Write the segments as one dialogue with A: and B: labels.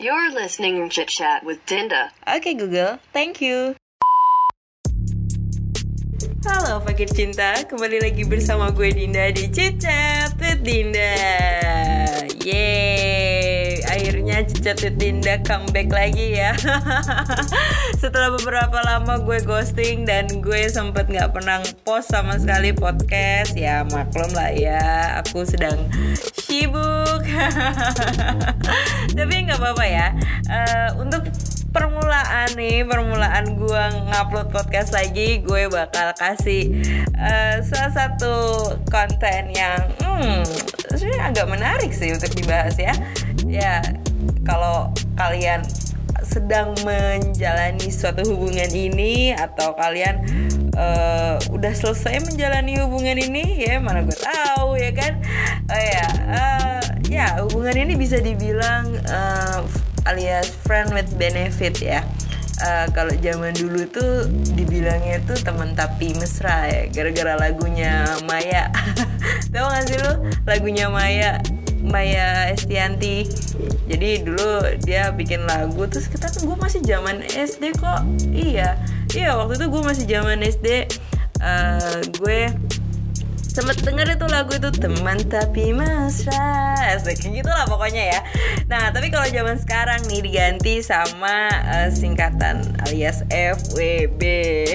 A: You're listening to Chit Chat with Dinda.
B: Oke Google, thank you. Halo fakir cinta, kembali lagi bersama gue Dinda di Chit Chat with Dinda. Yeay, akhirnya with Dinda comeback lagi ya. Setelah beberapa lama gue ghosting dan gue sempet nggak pernah post sama sekali podcast, ya maklum lah ya, aku sedang sibuk. Tapi nggak apa-apa ya. Uh, untuk permulaan nih permulaan gue ngupload podcast lagi gue bakal kasih uh, salah satu konten yang hmm, sebenarnya agak menarik sih untuk dibahas ya ya kalau kalian sedang menjalani suatu hubungan ini atau kalian uh, udah selesai menjalani hubungan ini ya mana gue tahu ya kan? Oh ya uh, ya hubungan ini bisa dibilang uh, alias friend with benefit ya. Uh, kalau zaman dulu tuh dibilangnya tuh temen tapi mesra ya gara-gara lagunya Maya. Tahu gak sih lu? Lagunya Maya Maya Estianti jadi dulu dia bikin lagu terus kita gue masih zaman SD kok. Iya. Iya waktu itu gue masih zaman SD uh, gue sempet denger itu lagu itu teman tapi mesra. Kayak gitu lah pokoknya ya. Nah tapi kalau zaman sekarang nih diganti sama uh, singkatan alias FWB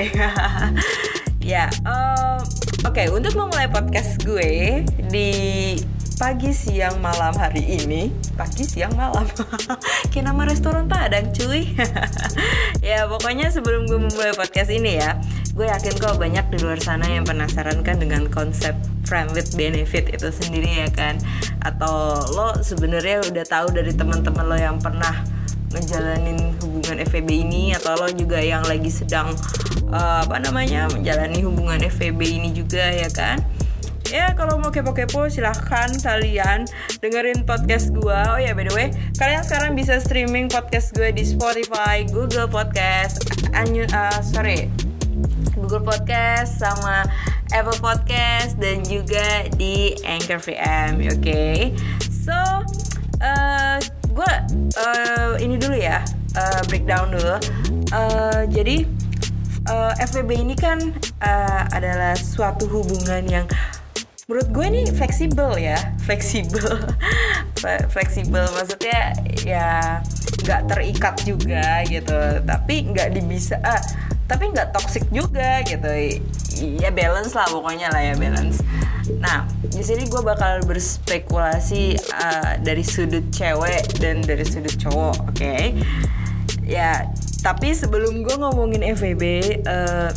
B: ya uh, oke okay, untuk memulai podcast gue di pagi siang malam hari ini. Pagi siang malam. Kayak nama restoran padang cuy. Ya pokoknya sebelum gue memulai podcast ini ya gue yakin kok banyak di luar sana yang penasaran kan dengan konsep friend with benefit itu sendiri ya kan? Atau lo sebenarnya udah tahu dari teman-teman lo yang pernah ngejalanin hubungan FVB ini atau lo juga yang lagi sedang uh, apa namanya menjalani hubungan FVB ini juga ya kan ya kalau mau kepo-kepo silahkan kalian dengerin podcast gue oh ya by the way kalian sekarang bisa streaming podcast gue di Spotify Google Podcast uh, sorry Google Podcast sama Apple Podcast dan juga di Anchor VM oke okay? so uh, gue uh, ini dulu ya uh, breakdown dulu uh, jadi uh, FVB ini kan uh, adalah suatu hubungan yang menurut gue ini fleksibel ya fleksibel. Fleksibel maksudnya ya nggak terikat juga gitu. Tapi nggak dibisa ah, tapi nggak toxic juga gitu. Ya balance lah pokoknya lah ya balance. Nah di sini gue bakal berspekulasi uh, dari sudut cewek dan dari sudut cowok oke? Okay? ya tapi sebelum gue ngomongin FVB uh,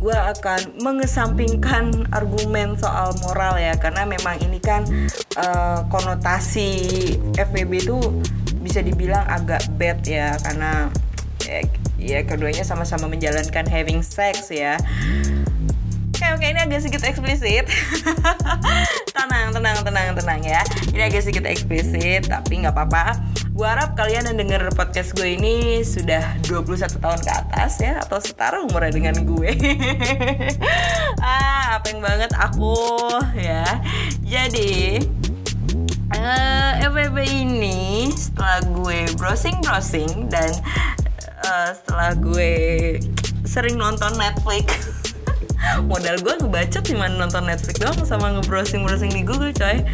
B: gue akan mengesampingkan argumen soal moral ya karena memang ini kan uh, konotasi FBB itu bisa dibilang agak bad ya karena ya, ya keduanya sama-sama menjalankan having sex ya Oke ini agak sedikit eksplisit. Tenang tenang tenang tenang ya. Ini agak sedikit eksplisit tapi nggak apa-apa. Gue harap kalian yang denger podcast gue ini sudah 21 tahun ke atas ya Atau setara umurnya dengan gue. Ah apa yang banget aku ya. Jadi uh, FVP ini setelah gue browsing-browsing dan uh, setelah gue sering nonton Netflix modal gue ngebacot cuma nonton Netflix doang sama ngebrowsing browsing di Google coy.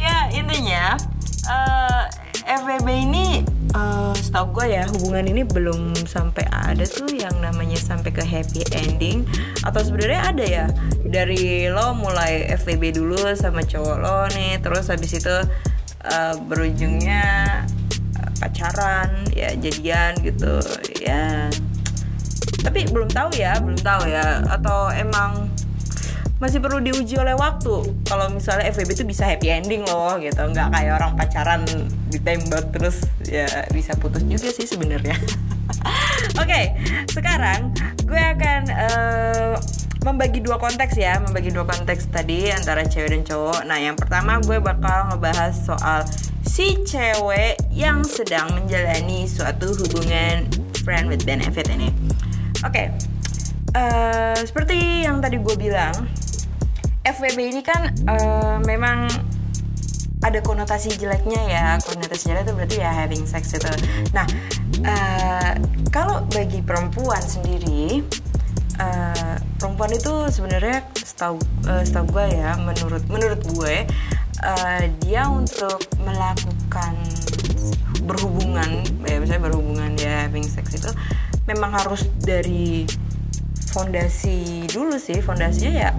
B: Ya intinya uh, FWB ini uh, setahu gue ya hubungan ini belum sampai ada tuh yang namanya sampai ke happy ending. Atau sebenarnya ada ya dari lo mulai FWB dulu sama cowok lo nih terus habis itu uh, berujungnya pacaran ya jadian gitu ya tapi belum tahu ya belum tahu ya. Atau emang masih perlu diuji oleh waktu. Kalau misalnya FWB itu bisa happy ending loh gitu. Nggak kayak orang pacaran ditembak terus ya bisa putus juga sih sebenarnya. Oke okay, sekarang gue akan uh, membagi dua konteks ya membagi dua konteks tadi antara cewek dan cowok. Nah yang pertama gue bakal ngebahas soal si cewek yang sedang menjalani suatu hubungan friend with benefit ini oke okay. uh, seperti yang tadi gue bilang FWB ini kan uh, memang ada konotasi jeleknya ya konotasi jelek itu berarti ya having sex itu nah uh, kalau bagi perempuan sendiri uh, perempuan itu sebenarnya setahu uh, setahu gue ya menurut menurut gue uh, dia untuk melakukan berhubungan ya misalnya berhubungan ya having sex itu memang harus dari fondasi dulu sih fondasinya ya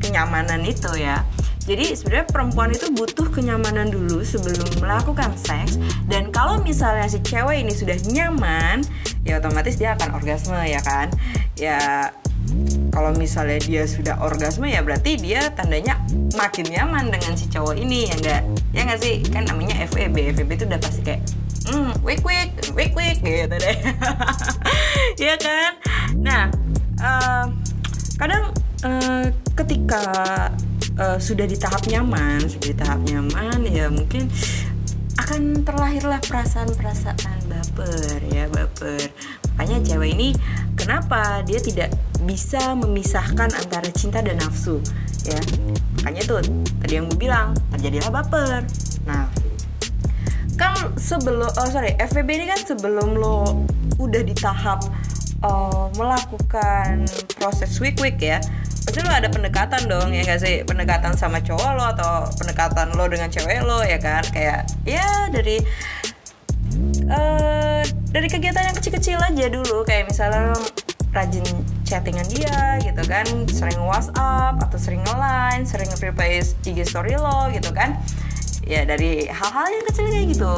B: kenyamanan itu ya. Jadi sebenarnya perempuan itu butuh kenyamanan dulu sebelum melakukan seks. Dan kalau misalnya si cewek ini sudah nyaman ya otomatis dia akan orgasme ya kan? Ya kalau misalnya dia sudah orgasme ya berarti dia tandanya makin nyaman dengan si cowok ini ya enggak? Ya enggak sih? Kan namanya FEB FEB itu udah pasti kayak hmm wik wik wik wik gitu deh. Ya kan? Nah uh, kadang uh, ketika uh, sudah di tahap nyaman sudah di tahap nyaman ya mungkin akan terlahirlah perasaan-perasaan baper ya baper. Makanya cewek ini kenapa dia tidak bisa memisahkan antara cinta dan nafsu ya? Makanya tuh tadi yang gue bilang terjadilah baper. Nah kan sebelum oh sorry FVB ini kan sebelum lo udah di tahap uh, melakukan proses week week ya pasti lo ada pendekatan dong ya gak sih? Pendekatan sama cowok lo atau pendekatan lo dengan cewek lo ya kan? Kayak ya dari uh, dari kegiatan yang kecil-kecil aja dulu. Kayak misalnya lo rajin chattingan dia gitu kan? Sering WhatsApp atau sering line sering nge-reply IG story lo gitu kan ya dari hal-hal yang kecil kayak gitu.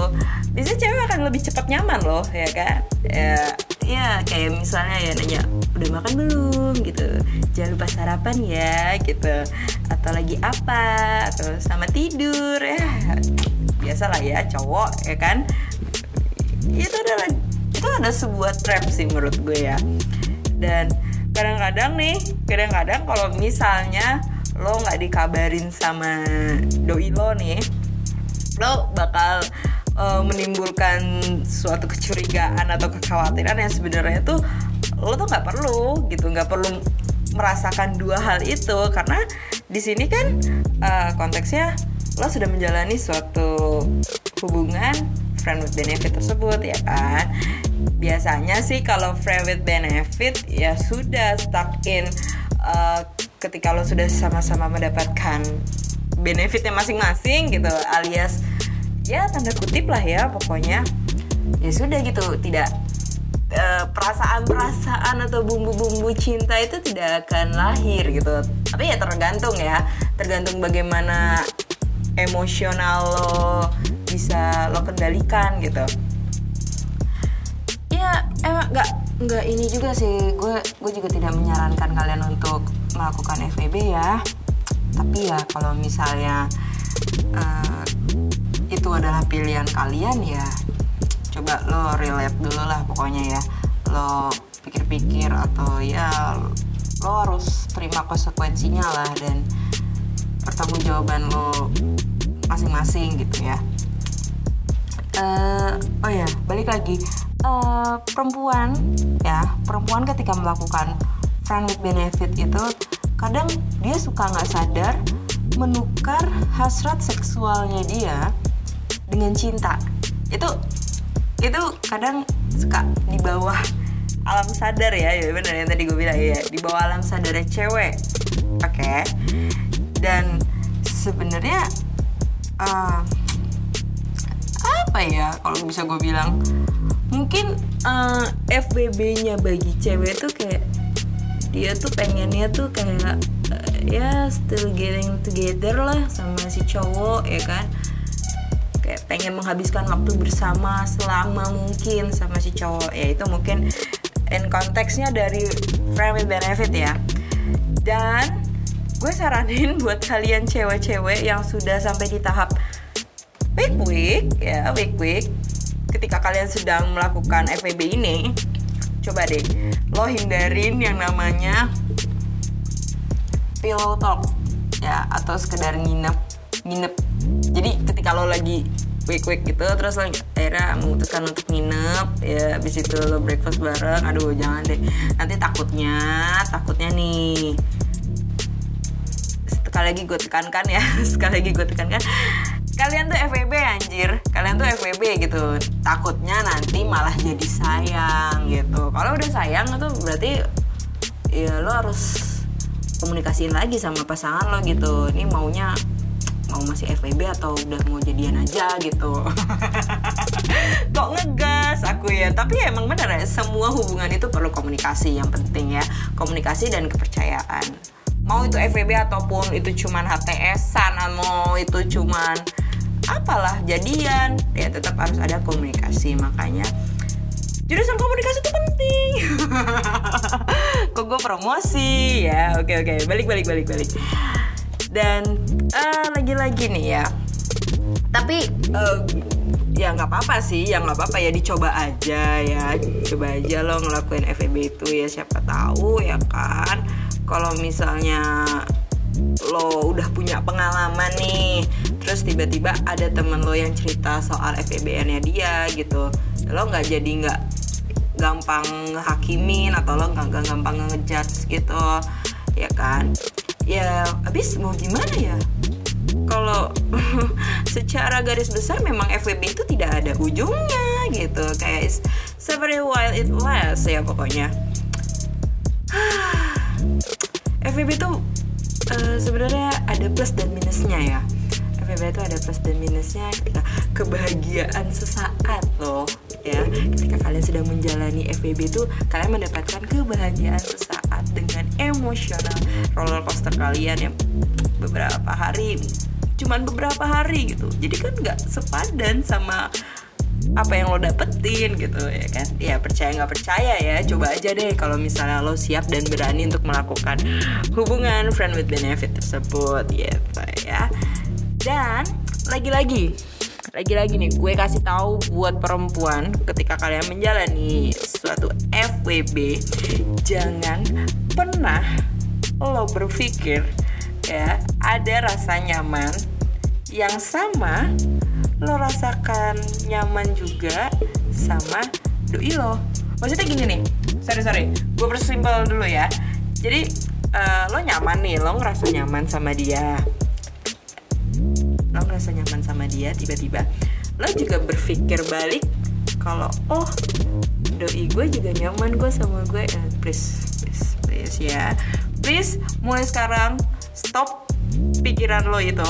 B: Biasanya cewek akan lebih cepat nyaman loh ya kan? Ya ya kayak misalnya ya nanya udah makan belum? gitu. Jangan lupa sarapan ya gitu. Atau lagi apa? Atau sama tidur. Ya biasa lah ya cowok ya kan? Itu adalah itu ada sebuah trap sih menurut gue ya. Dan kadang-kadang nih kadang-kadang kalau misalnya lo nggak dikabarin sama doi lo nih lo bakal uh, menimbulkan suatu kecurigaan atau kekhawatiran yang sebenarnya tuh lo tuh nggak perlu gitu nggak perlu merasakan dua hal itu. Karena di sini kan uh, konteksnya lo sudah menjalani suatu hubungan friend with benefit tersebut ya kan? Biasanya sih kalau friend with benefit ya sudah stuck in uh, ketika lo sudah sama-sama mendapatkan benefitnya masing-masing gitu alias ya tanda kutip lah ya pokoknya. Ya sudah gitu tidak perasaan-perasaan atau bumbu-bumbu cinta itu tidak akan lahir gitu. Tapi ya tergantung ya tergantung bagaimana emosional lo bisa lo kendalikan gitu. Ya emang nggak nggak ini juga sih gue gue juga tidak menyarankan kalian untuk melakukan FEB ya tapi ya kalau misalnya uh, itu adalah pilihan kalian ya coba lo relate dulu lah pokoknya ya. Lo pikir-pikir atau ya lo harus terima konsekuensinya lah dan pertanggungjawaban lo masing-masing gitu ya. Uh, oh ya balik lagi. Uh, perempuan ya perempuan ketika melakukan friend with benefit itu kadang dia suka nggak sadar menukar hasrat seksualnya dia dengan cinta. Itu itu kadang suka di bawah alam sadar ya ya benar yang tadi gue bilang ya di bawah alam sadar cewek. Oke. Okay? dan sebenarnya uh, apa ya kalau bisa gue bilang? Mungkin uh, FBB-nya bagi cewek tuh kayak dia tuh pengennya tuh kayak uh, ya still getting together lah sama si cowok ya kan? Kayak pengen menghabiskan waktu bersama selama mungkin sama si cowok. Ya itu mungkin in konteksnya dari friend benefit ya. Dan gue saranin buat kalian cewek-cewek yang sudah sampai di tahap week week ya week week ketika kalian sedang melakukan FVB ini coba deh lo hindarin yang namanya pillow talk ya atau sekedar nginep nginep. Jadi ketika lo lagi week week gitu terus lo akhirnya memutuskan untuk nginep ya habis itu lo breakfast bareng. Aduh jangan deh. Nanti takutnya takutnya nih sekali lagi gue tekankan ya sekali lagi gue tekankan. Kalian tuh FWB anjir kalian tuh FWB gitu. Takutnya nanti malah jadi sayang gitu. Kalau udah sayang itu berarti ya lo harus komunikasiin lagi sama pasangan lo gitu. Ini maunya mau masih FWB atau udah mau jadian aja gitu. Kok ngegas aku ya? Tapi ya emang bener ya semua hubungan itu perlu komunikasi yang penting ya. Komunikasi dan kepercayaan. Mau itu FWB ataupun itu cuman HTS-an mau itu cuman apalah jadian. Ya tetap harus ada komunikasi makanya jurusan komunikasi itu penting. Kok gue promosi? Ya oke oke. Balik balik balik balik. Dan uh, lagi-lagi nih ya. Tapi uh, ya nggak apa-apa sih ya nggak apa-apa. Ya dicoba aja ya. Coba aja lo ngelakuin FEB itu ya. Siapa tahu ya kan? Kalau misalnya lo udah punya pengalaman nih. Terus tiba-tiba ada temen lo yang cerita soal FEBN-nya dia gitu. Lo nggak jadi nggak gampang hakimin atau lo nggak gampang ngejudge gitu ya kan? Ya abis mau gimana ya? Kalau secara garis besar memang FWB itu tidak ada ujungnya gitu. Kayak several while it lasts ya pokoknya. FVB itu uh, sebenarnya ada plus dan minusnya ya. FVB itu ada plus dan minusnya ketika kebahagiaan sesaat loh ya. Ketika kalian sedang menjalani FVB itu kalian mendapatkan kebahagiaan sesaat dengan emosional roller coaster kalian yang beberapa hari cuman beberapa hari gitu. Jadi kan nggak sepadan sama apa yang lo dapetin gitu ya kan? Ya percaya nggak percaya ya coba aja deh kalau misalnya lo siap dan berani untuk melakukan hubungan friend with benefit tersebut gitu ya. Dan lagi-lagi lagi-lagi nih gue kasih tahu buat perempuan ketika kalian menjalani suatu FWB jangan pernah lo berpikir ya ada rasa nyaman yang sama lo rasakan nyaman juga sama doi lo maksudnya gini nih sorry sorry gue persimpel dulu ya. Jadi uh, lo nyaman nih lo ngerasa nyaman sama dia. Lo ngerasa nyaman sama dia tiba-tiba. Lo juga berpikir balik kalau oh doi gue juga nyaman gue sama gue eh, please please please ya. Please mulai sekarang stop pikiran lo itu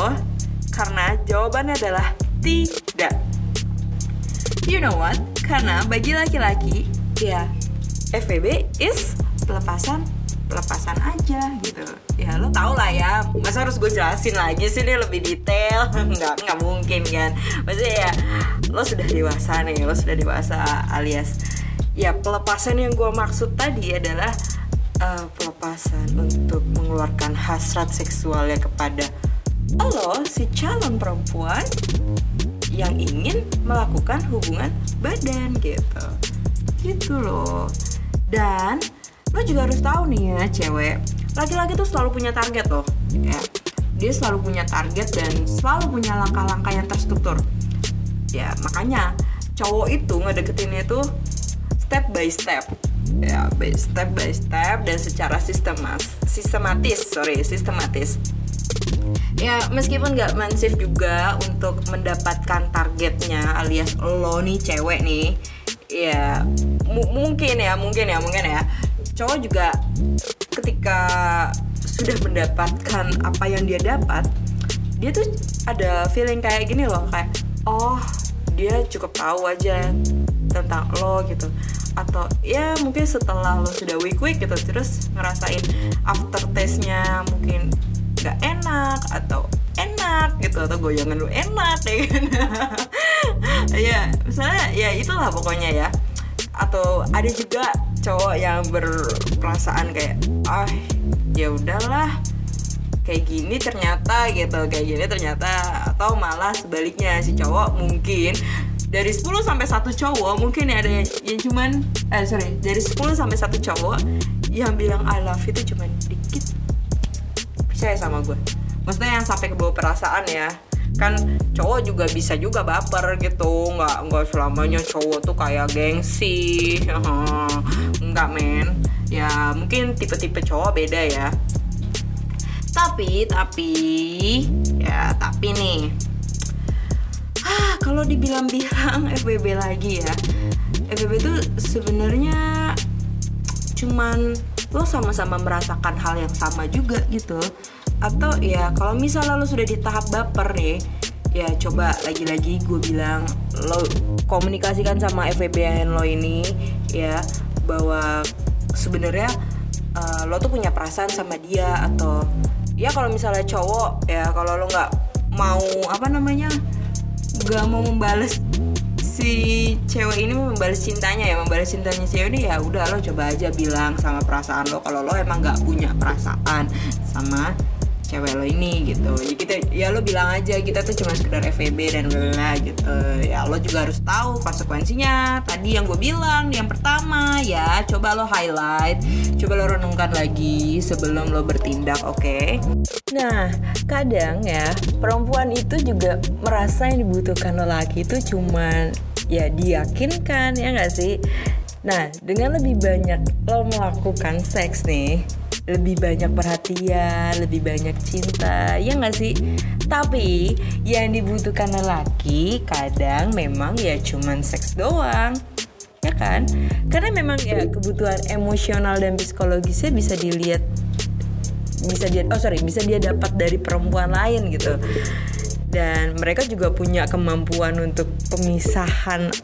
B: karena jawabannya adalah tidak. You know what? Karena bagi laki-laki, ya FVB is pelepasan pelepasan aja gitu. Ya lo tau lah ya. Masa harus gue jelasin lagi sih? Ini lebih detail. Nggak nggak mungkin kan? Maksudnya ya lo sudah dewasa nih. Lo sudah dewasa alias ya pelepasan yang gue maksud tadi adalah uh, pelepasan untuk mengeluarkan hasrat seksualnya kepada lo si calon perempuan yang ingin melakukan hubungan badan gitu. Gitu loh. Dan lo juga harus tahu nih ya cewek laki-laki tuh selalu punya target loh ya. Dia selalu punya target dan selalu punya langkah-langkah yang terstruktur. Ya makanya cowok itu ngedeketinnya itu step by step. Ya step by step dan secara sistematis sistematis sorry sistematis ya meskipun nggak mansif juga untuk mendapatkan targetnya alias lo nih cewek nih ya mungkin ya mungkin ya mungkin ya. Cowok juga ketika sudah mendapatkan apa yang dia dapat dia tuh ada feeling kayak gini loh kayak oh dia cukup tahu aja tentang lo gitu. Atau ya mungkin setelah lo sudah week week gitu terus ngerasain after taste-nya mungkin gak enak atau enak gitu atau goyangan lu enak ya kan? Ya misalnya ya itulah pokoknya ya. Atau ada juga cowok yang berperasaan kayak ah ya udahlah kayak gini ternyata gitu kayak gini ternyata atau malah sebaliknya si cowok mungkin dari 10 sampai satu cowok mungkin ada yang, yang cuman eh sorry dari 10 sampai satu cowok yang bilang I love itu cuman dikit percaya sama gue. Maksudnya yang sampai ke bawah perasaan ya. Kan cowok juga bisa juga baper gitu. Nggak nggak selamanya cowok tuh kayak gengsi. Nggak men. Ya mungkin tipe-tipe cowok beda ya. Tapi tapi ya tapi nih. Kalau dibilang-bilang FBB lagi ya. FBB itu sebenarnya cuman lo sama-sama merasakan hal yang sama juga gitu. Atau ya kalau misalnya lo sudah di tahap baper nih ya coba lagi-lagi gue bilang lo komunikasikan sama FBB lo ini ya bahwa sebenarnya uh, lo tuh punya perasaan sama dia atau ya kalau misalnya cowok ya kalau lo nggak mau apa namanya nggak mau membales si cewek ini membalas cintanya ya membalas cintanya cewek ini ya udah lo coba aja bilang sama perasaan lo kalau lo emang nggak punya perasaan sama cewek lo ini gitu. Jadi kita ya lo bilang aja kita tuh cuma sekedar FVB dan bla gitu. Ya lo juga harus tahu konsekuensinya. Tadi yang gue bilang yang pertama ya coba lo highlight. Coba lo renungkan lagi sebelum lo bertindak oke? Okay? nah kadang ya perempuan itu juga merasa yang dibutuhkan lelaki itu cuman ya diyakinkan ya nggak sih? Nah, dengan lebih banyak lo melakukan seks nih, lebih banyak perhatian, lebih banyak cinta, ya nggak sih? Tapi yang dibutuhkan lelaki kadang memang ya cuman seks doang, ya kan? Karena memang ya kebutuhan emosional dan psikologisnya bisa dilihat, bisa dia, oh sorry, bisa dia dapat dari perempuan lain gitu. Dan mereka juga punya kemampuan untuk pemisahan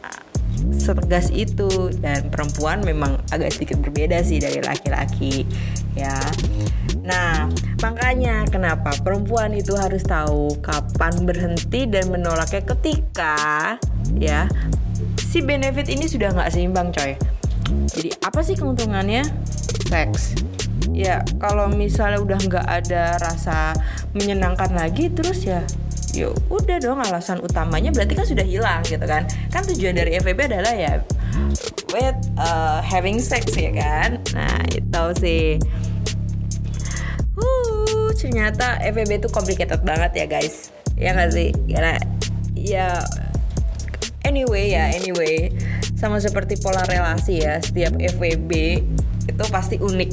B: setegas itu dan perempuan memang agak sedikit berbeda sih dari laki-laki ya. Nah, makanya kenapa perempuan itu harus tahu kapan berhenti dan menolaknya ketika ya si benefit ini sudah nggak seimbang coy. Jadi apa sih keuntungannya? Seks. Ya kalau misalnya udah nggak ada rasa menyenangkan lagi terus ya ya udah dong alasan utamanya berarti kan sudah hilang gitu kan kan tujuan dari FVP adalah ya with uh, having sex ya kan? Nah itu sih. Uh ternyata FVB itu complicated banget ya guys. Ya nggak sih? Karena ya anyway ya anyway. Sama seperti pola relasi ya setiap FWB itu pasti unik.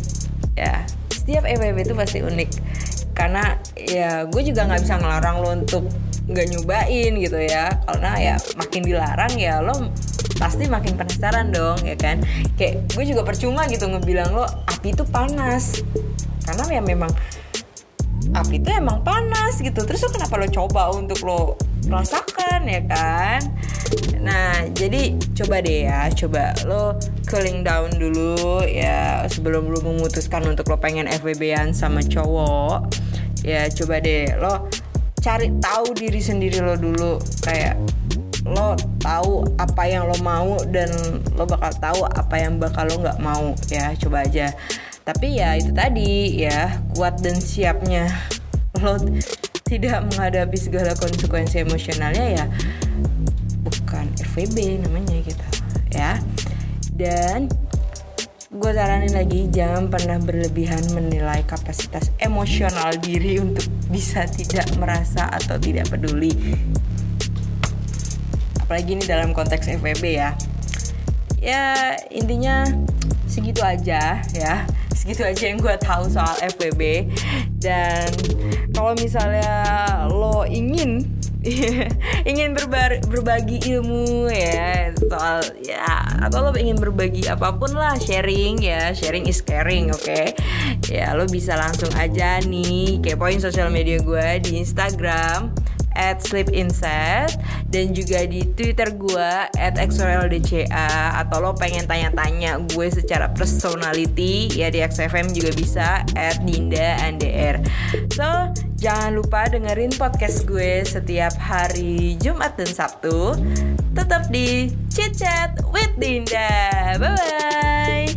B: Ya setiap FWB itu pasti unik. Karena ya gue juga nggak bisa ngelarang lo untuk nggak nyobain gitu ya. Karena ya makin dilarang ya lo pasti makin penasaran dong ya kan? Kayak gue juga percuma gitu ngebilang lo api itu panas. Karena ya memang api itu emang panas gitu. Terus lo kenapa lo coba untuk lo rasakan ya kan? Nah jadi coba deh ya coba lo cooling down dulu ya sebelum lo memutuskan untuk lo pengen FBB-an sama cowok. Ya coba deh lo cari tahu diri sendiri lo dulu kayak lo tahu apa yang lo mau dan lo bakal tahu apa yang bakal lo nggak mau ya. Coba aja. Tapi ya itu tadi ya kuat dan siapnya. Lo tidak menghadapi segala konsekuensi emosionalnya ya. Bukan FVB namanya gitu ya. Dan gue saranin lagi jangan pernah berlebihan menilai kapasitas emosional diri untuk bisa tidak merasa atau tidak peduli apalagi ini dalam konteks FVB ya. Ya intinya segitu aja ya. Segitu aja yang gue tahu soal FWB dan kalau misalnya lo ingin ingin berbar, berbagi ilmu ya soal ya atau lo ingin berbagi apa pun lah sharing ya sharing is caring oke? Okay? ya lo bisa langsung aja nih kepoin sosial media gue di Instagram at sleep inset dan juga di Twitter gue at xorldca atau lo pengen tanya-tanya gue secara personality ya di XFM juga bisa at Dinda NDR so jangan lupa dengerin podcast gue setiap hari Jumat dan Sabtu. Tetap di Chit Chat with Dinda. Bye bye